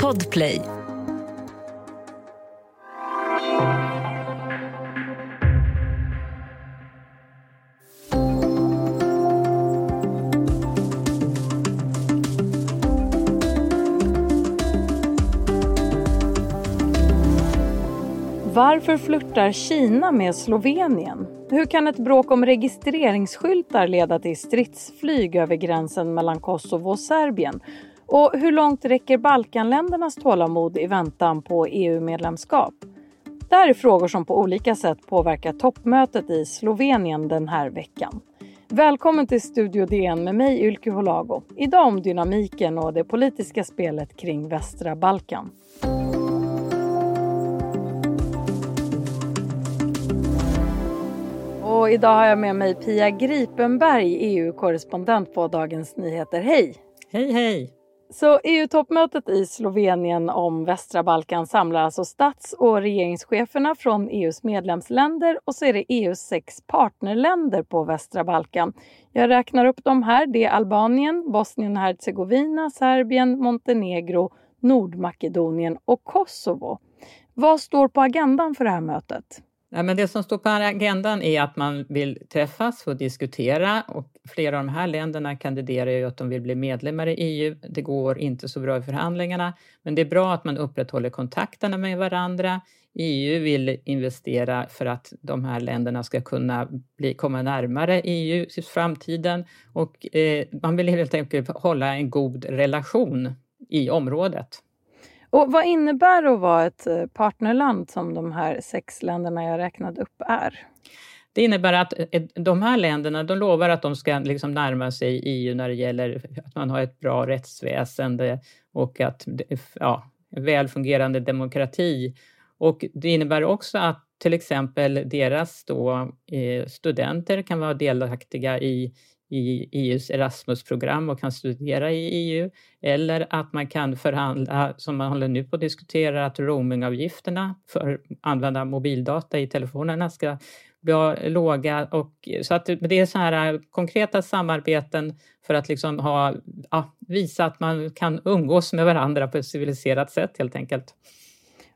Podplay. Varför flörtar Kina med Slovenien? Hur kan ett bråk om registreringsskyltar leda till stridsflyg över gränsen mellan Kosovo och Serbien? Och hur långt räcker Balkanländernas tålamod i väntan på EU-medlemskap? Det här är frågor som på olika sätt påverkar toppmötet i Slovenien den här veckan. Välkommen till Studio DN med mig Ylke Holago. Idag om dynamiken och det politiska spelet kring västra Balkan. Och idag har jag med mig Pia Gripenberg, EU-korrespondent på Dagens Nyheter. Hej! Hej, hej! Så EU-toppmötet i Slovenien om västra Balkan samlar alltså stats och regeringscheferna från EUs medlemsländer och så är det EUs sex partnerländer på västra Balkan. Jag räknar upp dem här. Det är Albanien, Bosnien herzegovina Hercegovina, Serbien, Montenegro, Nordmakedonien och Kosovo. Vad står på agendan för det här mötet? Nej, men det som står på agendan är att man vill träffas och diskutera och flera av de här länderna kandiderar ju att de vill bli medlemmar i EU. Det går inte så bra i förhandlingarna, men det är bra att man upprätthåller kontakterna med varandra. EU vill investera för att de här länderna ska kunna bli, komma närmare EU i framtiden och eh, man vill helt enkelt hålla en god relation i området. Och vad innebär det att vara ett eh, partnerland som de här sex länderna jag räknade upp är? Det innebär att eh, de här länderna de lovar att de ska liksom närma sig EU när det gäller att man har ett bra rättsväsende och att ja, väl fungerande demokrati. Och det innebär också att till exempel deras då, eh, studenter kan vara delaktiga i i EUs Erasmus-program och kan studera i EU. Eller att man kan förhandla, som man håller nu på att diskutera, att roamingavgifterna för att använda mobildata i telefonerna ska bli låga. Och, så att det är så här äh, konkreta samarbeten för att liksom ha, ja, visa att man kan umgås med varandra på ett civiliserat sätt helt enkelt.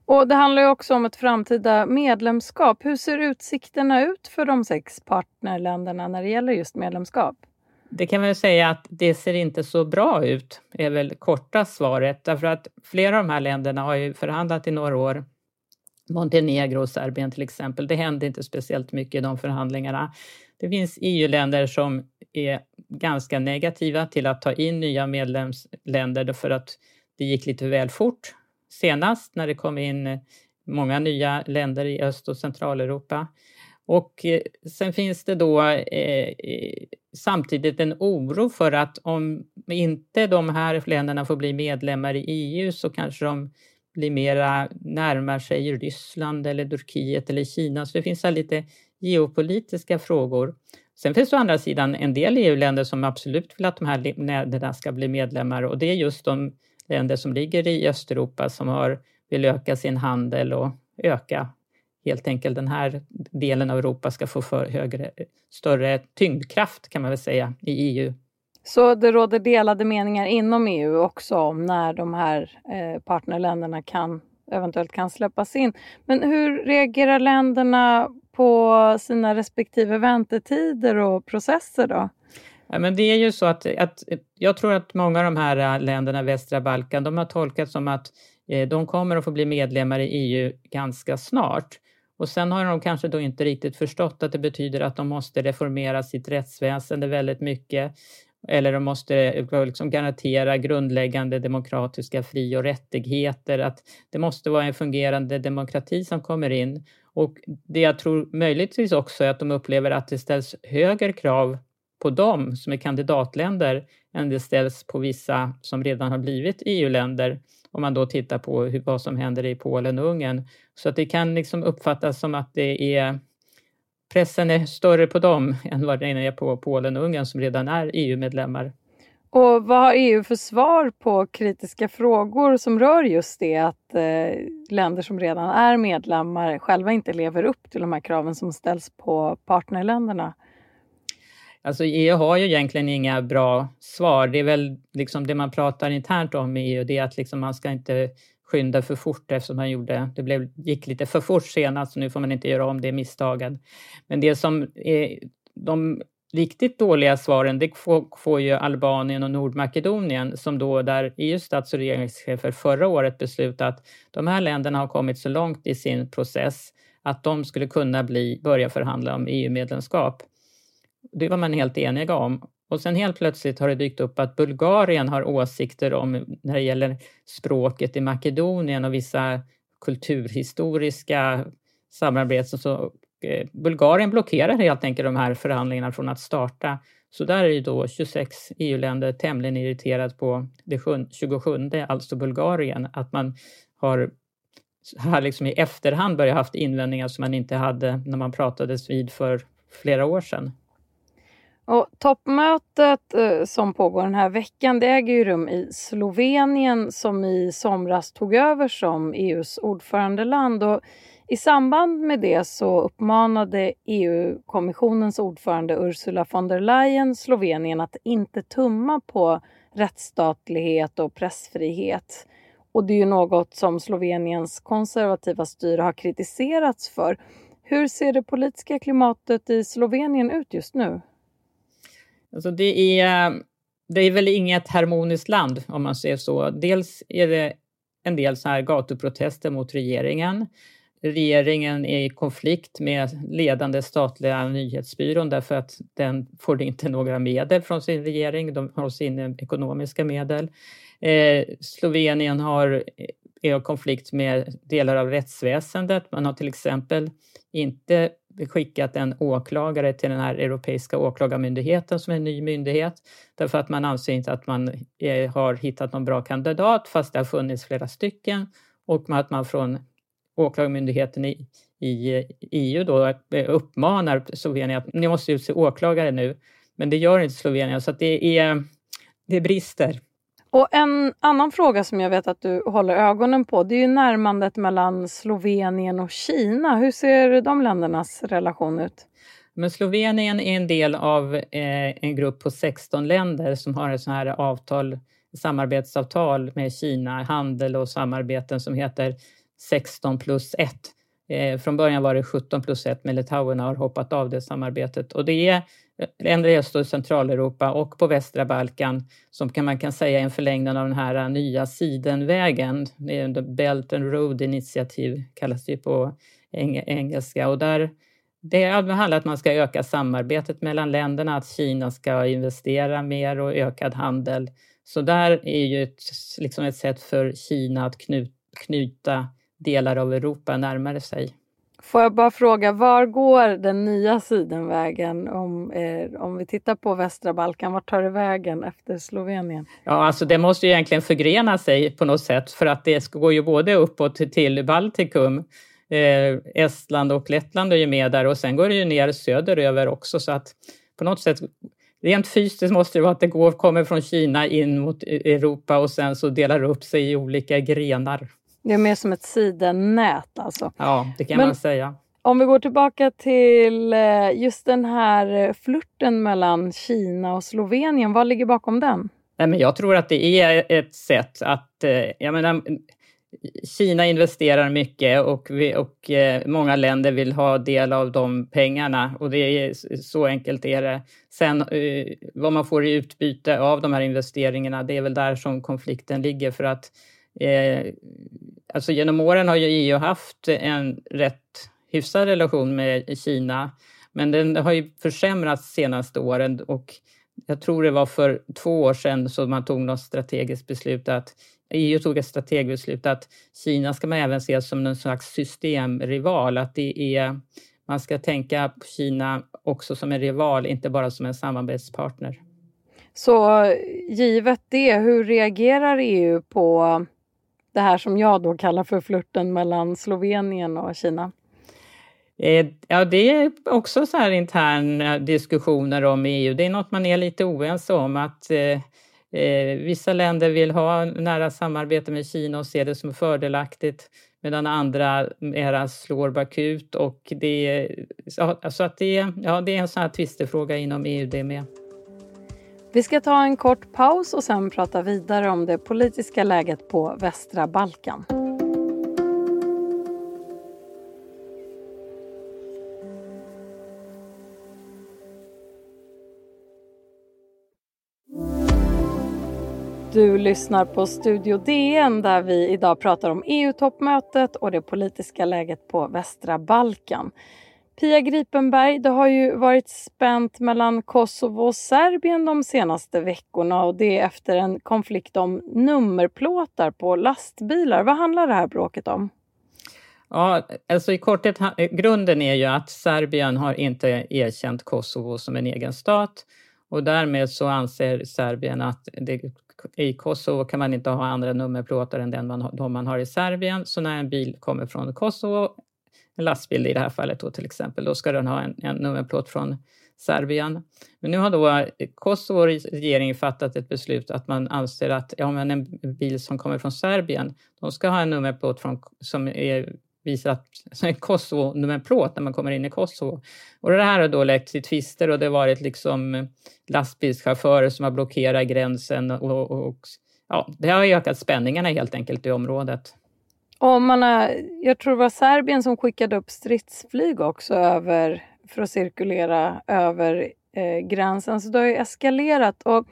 Och Det handlar ju också om ett framtida medlemskap. Hur ser utsikterna ut för de sex partnerländerna när det gäller just medlemskap? Det kan man säga att det ser inte så bra ut, är väl korta svaret. Därför att flera av de här länderna har ju förhandlat i några år. Montenegro och Serbien till exempel. Det hände inte speciellt mycket i de förhandlingarna. Det finns EU-länder som är ganska negativa till att ta in nya medlemsländer för att det gick lite väl fort senast när det kom in många nya länder i Öst och Centraleuropa. Och eh, sen finns det då eh, samtidigt en oro för att om inte de här länderna får bli medlemmar i EU så kanske de blir mera närmar sig Ryssland eller Turkiet eller Kina. Så det finns här lite geopolitiska frågor. Sen finns det å andra sidan en del EU-länder som absolut vill att de här länderna ska bli medlemmar och det är just de länder som ligger i Östeuropa som har, vill öka sin handel och öka helt enkelt den här delen av Europa ska få för högre, större tyngdkraft kan man väl säga i EU. Så det råder delade meningar inom EU också om när de här eh, partnerländerna kan, eventuellt kan släppas in. Men hur reagerar länderna på sina respektive väntetider och processer då? Ja, men det är ju så att, att jag tror att många av de här äh, länderna, västra Balkan, de har tolkat som att eh, de kommer att få bli medlemmar i EU ganska snart. Och sen har de kanske då inte riktigt förstått att det betyder att de måste reformera sitt rättsväsende väldigt mycket eller de måste eh, liksom garantera grundläggande demokratiska fri och rättigheter, att det måste vara en fungerande demokrati som kommer in. Och det jag tror möjligtvis också är att de upplever att det ställs högre krav på dem som är kandidatländer än det ställs på vissa som redan har blivit EU-länder om man då tittar på hur, vad som händer i Polen och Ungern. Så att det kan liksom uppfattas som att det är pressen är större på dem än vad den är på Polen och Ungern som redan är EU-medlemmar. Och vad har EU för svar på kritiska frågor som rör just det att eh, länder som redan är medlemmar själva inte lever upp till de här kraven som ställs på partnerländerna? Alltså EU har ju egentligen inga bra svar. Det är väl liksom det man pratar internt om i EU, det är att liksom man ska inte skynda för fort eftersom man gjorde, det blev, gick lite för fort senast, så nu får man inte göra om det misstagen. Men det som är de riktigt dåliga svaren, det får, får ju Albanien och Nordmakedonien som då där EUs stats och regeringschefer förra året beslutade att de här länderna har kommit så långt i sin process att de skulle kunna bli, börja förhandla om EU-medlemskap. Det var man helt eniga om. Och sen helt plötsligt har det dykt upp att Bulgarien har åsikter om när det gäller språket i Makedonien och vissa kulturhistoriska samarbeten. Så eh, Bulgarien blockerar helt enkelt de här förhandlingarna från att starta. Så där är ju då 26 EU-länder tämligen irriterat på det 27, alltså Bulgarien, att man har här liksom i efterhand börjat haft invändningar som man inte hade när man pratades vid för flera år sedan. Och toppmötet eh, som pågår den här veckan det äger ju rum i Slovenien som i somras tog över som EUs ordförandeland. Och I samband med det så uppmanade EU-kommissionens ordförande Ursula von der Leyen Slovenien att inte tumma på rättsstatlighet och pressfrihet. Och det är ju något som Sloveniens konservativa styre har kritiserats för. Hur ser det politiska klimatet i Slovenien ut just nu? Alltså det, är, det är väl inget harmoniskt land om man säger så. Dels är det en del så här gatuprotester mot regeringen. Regeringen är i konflikt med ledande statliga nyhetsbyrån därför att den får inte några medel från sin regering. De har sina ekonomiska medel. Eh, Slovenien har är i konflikt med delar av rättsväsendet. Man har till exempel inte skickat en åklagare till den här Europeiska åklagarmyndigheten som är en ny myndighet därför att man anser inte att man är, har hittat någon bra kandidat fast det har funnits flera stycken och att man från åklagarmyndigheten i, i EU då uppmanar Slovenien att ni måste utse åklagare nu. Men det gör inte Slovenien så att det är, det brister. Och en annan fråga som jag vet att du håller ögonen på det är ju närmandet mellan Slovenien och Kina. Hur ser de ländernas relation ut? Men Slovenien är en del av eh, en grupp på 16 länder som har ett sånt här avtal, samarbetsavtal med Kina, handel och samarbeten som heter 16 plus 1. Eh, från början var det 17 plus 1, men Litauen har hoppat av det samarbetet. Och det är Eh, länder i Öst och Centraleuropa och på västra Balkan som kan man kan säga är en förlängning av den här eh, nya sidenvägen. Det är Belt and Road Initiative kallas det på engelska och där det handlar om att man ska öka samarbetet mellan länderna, att Kina ska investera mer och ökad handel. Så där är ju ett, liksom ett sätt för Kina att knyta delar av Europa närmare sig. Får jag bara fråga, var går den nya sidenvägen om, eh, om vi tittar på västra Balkan? Vart tar det vägen efter Slovenien? Ja, alltså det måste ju egentligen förgrena sig på något sätt för att det går ju både uppåt till Baltikum eh, Estland och Lettland är ju med där och sen går det ju ner söderöver också så att på något sätt Rent fysiskt måste det vara att det går, kommer från Kina in mot e- Europa och sen så delar det upp sig i olika grenar. Det är mer som ett sidennät alltså. Ja, det kan Men man säga. Om vi går tillbaka till eh, just den här eh, flirten mellan Kina och Slovenien, vad ligger bakom den? Nej, men jag tror att det är ett sätt att, eh, jag menar, Kina investerar mycket och, vi, och många länder vill ha del av de pengarna och det är, så enkelt är det. Sen vad man får i utbyte av de här investeringarna, det är väl där som konflikten ligger för att eh, Alltså genom åren har ju EU haft en rätt hyfsad relation med Kina, men den har ju försämrats senaste åren och jag tror det var för två år sedan som man tog något strategiskt beslut att EU tog ett strategiskt beslut att Kina ska man även se som en slags systemrival, att det är man ska tänka på Kina också som en rival, inte bara som en samarbetspartner. Så givet det, hur reagerar EU på det här som jag då kallar för flirten mellan Slovenien och Kina? Eh, ja, det är också så här interna eh, diskussioner om EU. Det är något man är lite oense om att eh, eh vissa länder vill ha nära samarbete med Kina och ser det som fördelaktigt medan andra mera slår bakut och det, så att det, ja, det är en sån här tvistefråga inom EU det med. Vi ska ta en kort paus och sen prata vidare om det politiska läget på västra Balkan. Du lyssnar på Studio DN där vi idag pratar om EU-toppmötet och det politiska läget på västra Balkan. Pia Gripenberg, det har ju varit spänt mellan Kosovo och Serbien de senaste veckorna och det efter en konflikt om nummerplåtar på lastbilar. Vad handlar det här bråket om? Ja, alltså i korthet, grunden är ju att Serbien har inte erkänt Kosovo som en egen stat och därmed så anser Serbien att det, i Kosovo kan man inte ha andra nummerplåtar än den man, de man har i Serbien. Så när en bil kommer från Kosovo, en lastbil i det här fallet då till exempel, då ska den ha en, en nummerplåt från Serbien. Men nu har då Kosovos regering fattat ett beslut att man anser att ja, men en bil som kommer från Serbien, de ska ha en nummerplåt från, som är visar att en Kosovo-nummerplåt när man kommer in i Kosovo. Och det här har då läckt till tvister och det har varit liksom lastbilschaufförer som har blockerat gränsen och, och ja, det har ökat spänningarna helt enkelt i området. Och man har, jag tror det var Serbien som skickade upp stridsflyg också över, för att cirkulera över eh, gränsen. Så det har ju eskalerat. Och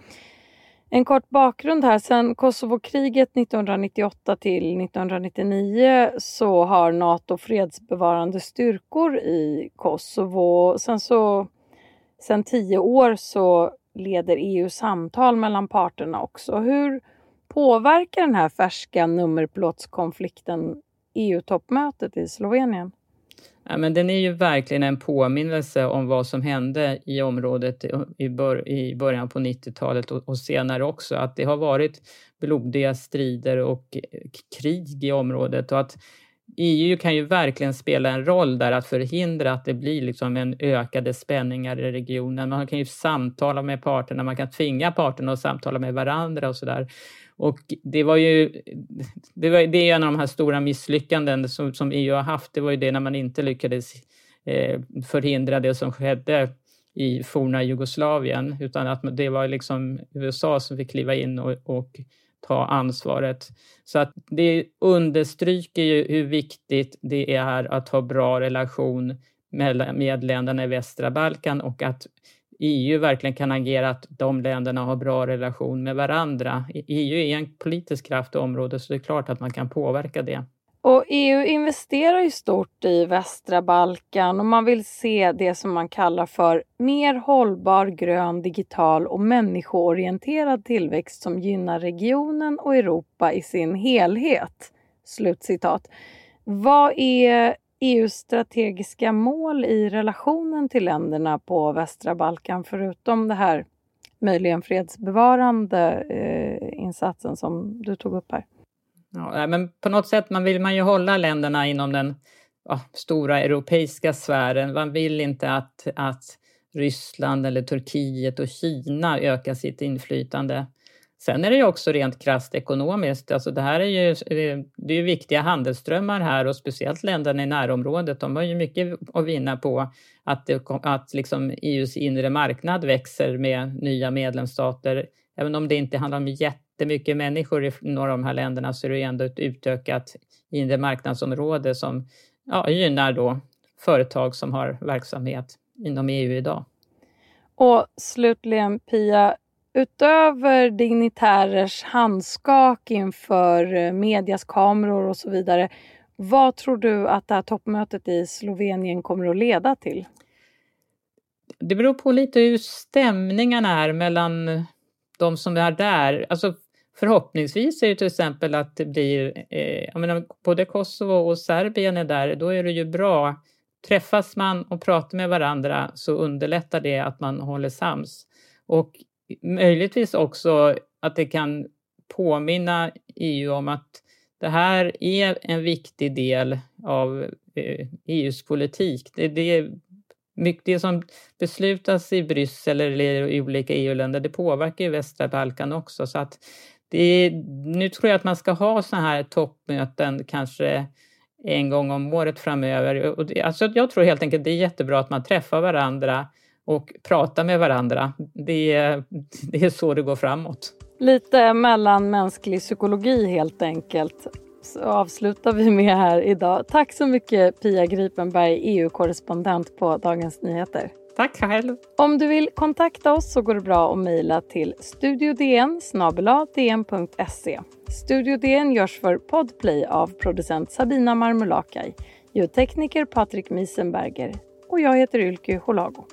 en kort bakgrund här. Sen Kosovokriget 1998 till 1999 så har Nato fredsbevarande styrkor i Kosovo. Sen så sen tio år så leder EU samtal mellan parterna också. Hur påverkar den här färska nummerplåtskonflikten EU-toppmötet i Slovenien? Ja, men den är ju verkligen en påminnelse om vad som hände i området i, bör, i början på 90-talet och, och, senare också. Att det har varit blodiga strider och krig i området och att EU kan ju verkligen spela en roll där att förhindra att det blir liksom en ökade spänningar i regionen. Man kan ju samtala med parterna, man kan tvinga parterna att samtala med varandra och sådär. Och det var ju det, var, det är en av de här stora misslyckanden som, som EU har haft. Det var ju det när man inte lyckades eh, förhindra det som skedde i forna Jugoslavien, utan att det var liksom USA som fick kliva in och, och ta ansvaret. Så att det understryker ju hur viktigt det är att ha bra relation med, med länderna i västra Balkan och att EU verkligen kan agera att de länderna har bra relation med varandra. EU är en politisk kraft i området så det är klart att man kan påverka det. Och EU investerar ju stort i västra Balkan och man vill se det som man kallar för mer hållbar, grön, digital och människoorienterad tillväxt som gynnar regionen och Europa i sin helhet. Slutcitat. Vad är EUs strategiska mål i relationen till länderna på västra Balkan förutom det här möjligen fredsbevarande eh, insatsen som du tog upp här? Ja, men på något sätt man vill man ju hålla länderna inom den ja, stora europeiska sfären. Man vill inte att, att Ryssland eller Turkiet och Kina ökar sitt inflytande. Sen är det ju också rent krasst ekonomiskt. Alltså det här är ju, eh, det är ju viktiga handelsströmmar här och speciellt länderna i närområdet. De har ju mycket att vinna på att, det, att liksom EUs inre marknad växer med nya medlemsstater. Även om det inte handlar om jättemycket människor i några av de här länderna så är det ändå ett utökat inre marknadsområde som ja, gynnar då företag som har verksamhet inom EU idag. Och slutligen Pia, utöver dignitärers handskak inför eh, medias kameror och så vidare, vad tror du att det här toppmötet i Slovenien kommer att leda till? Det beror på lite hur stämningarna är mellan de som är där. Alltså förhoppningsvis är det till exempel att det blir, eh, jag menar, både Kosovo och Serbien är där, då är det ju bra. Träffas man och pratar med varandra så underlättar det att man håller sams. Och möjligtvis också att det kan påminna EU om att det här är en viktig del av eh, e EUs politik. Det, det, det som beslutas i Bryssel eller i olika EU-länder, det påverkar ju västra Balkan också. Så att det, nu tror jag att man ska ha sådana här toppmöten kanske en gång om året framöver. Och det, alltså jag tror helt enkelt det är jättebra att man träffar varandra och pratar med varandra. Det, det är så det går framåt. Lite mellanmänsklig psykologi helt enkelt. Så avslutar vi med här idag. Tack så mycket Pia Gripenberg, EU-korrespondent på Dagens Nyheter. Tack själv. Om du vill kontakta oss så går det bra att mejla till studiodn dn.se. Studio DN görs för Podplay av producent Sabina Marmulakai, ljudtekniker Patrik Miesenberger och jag heter Ylke Holago.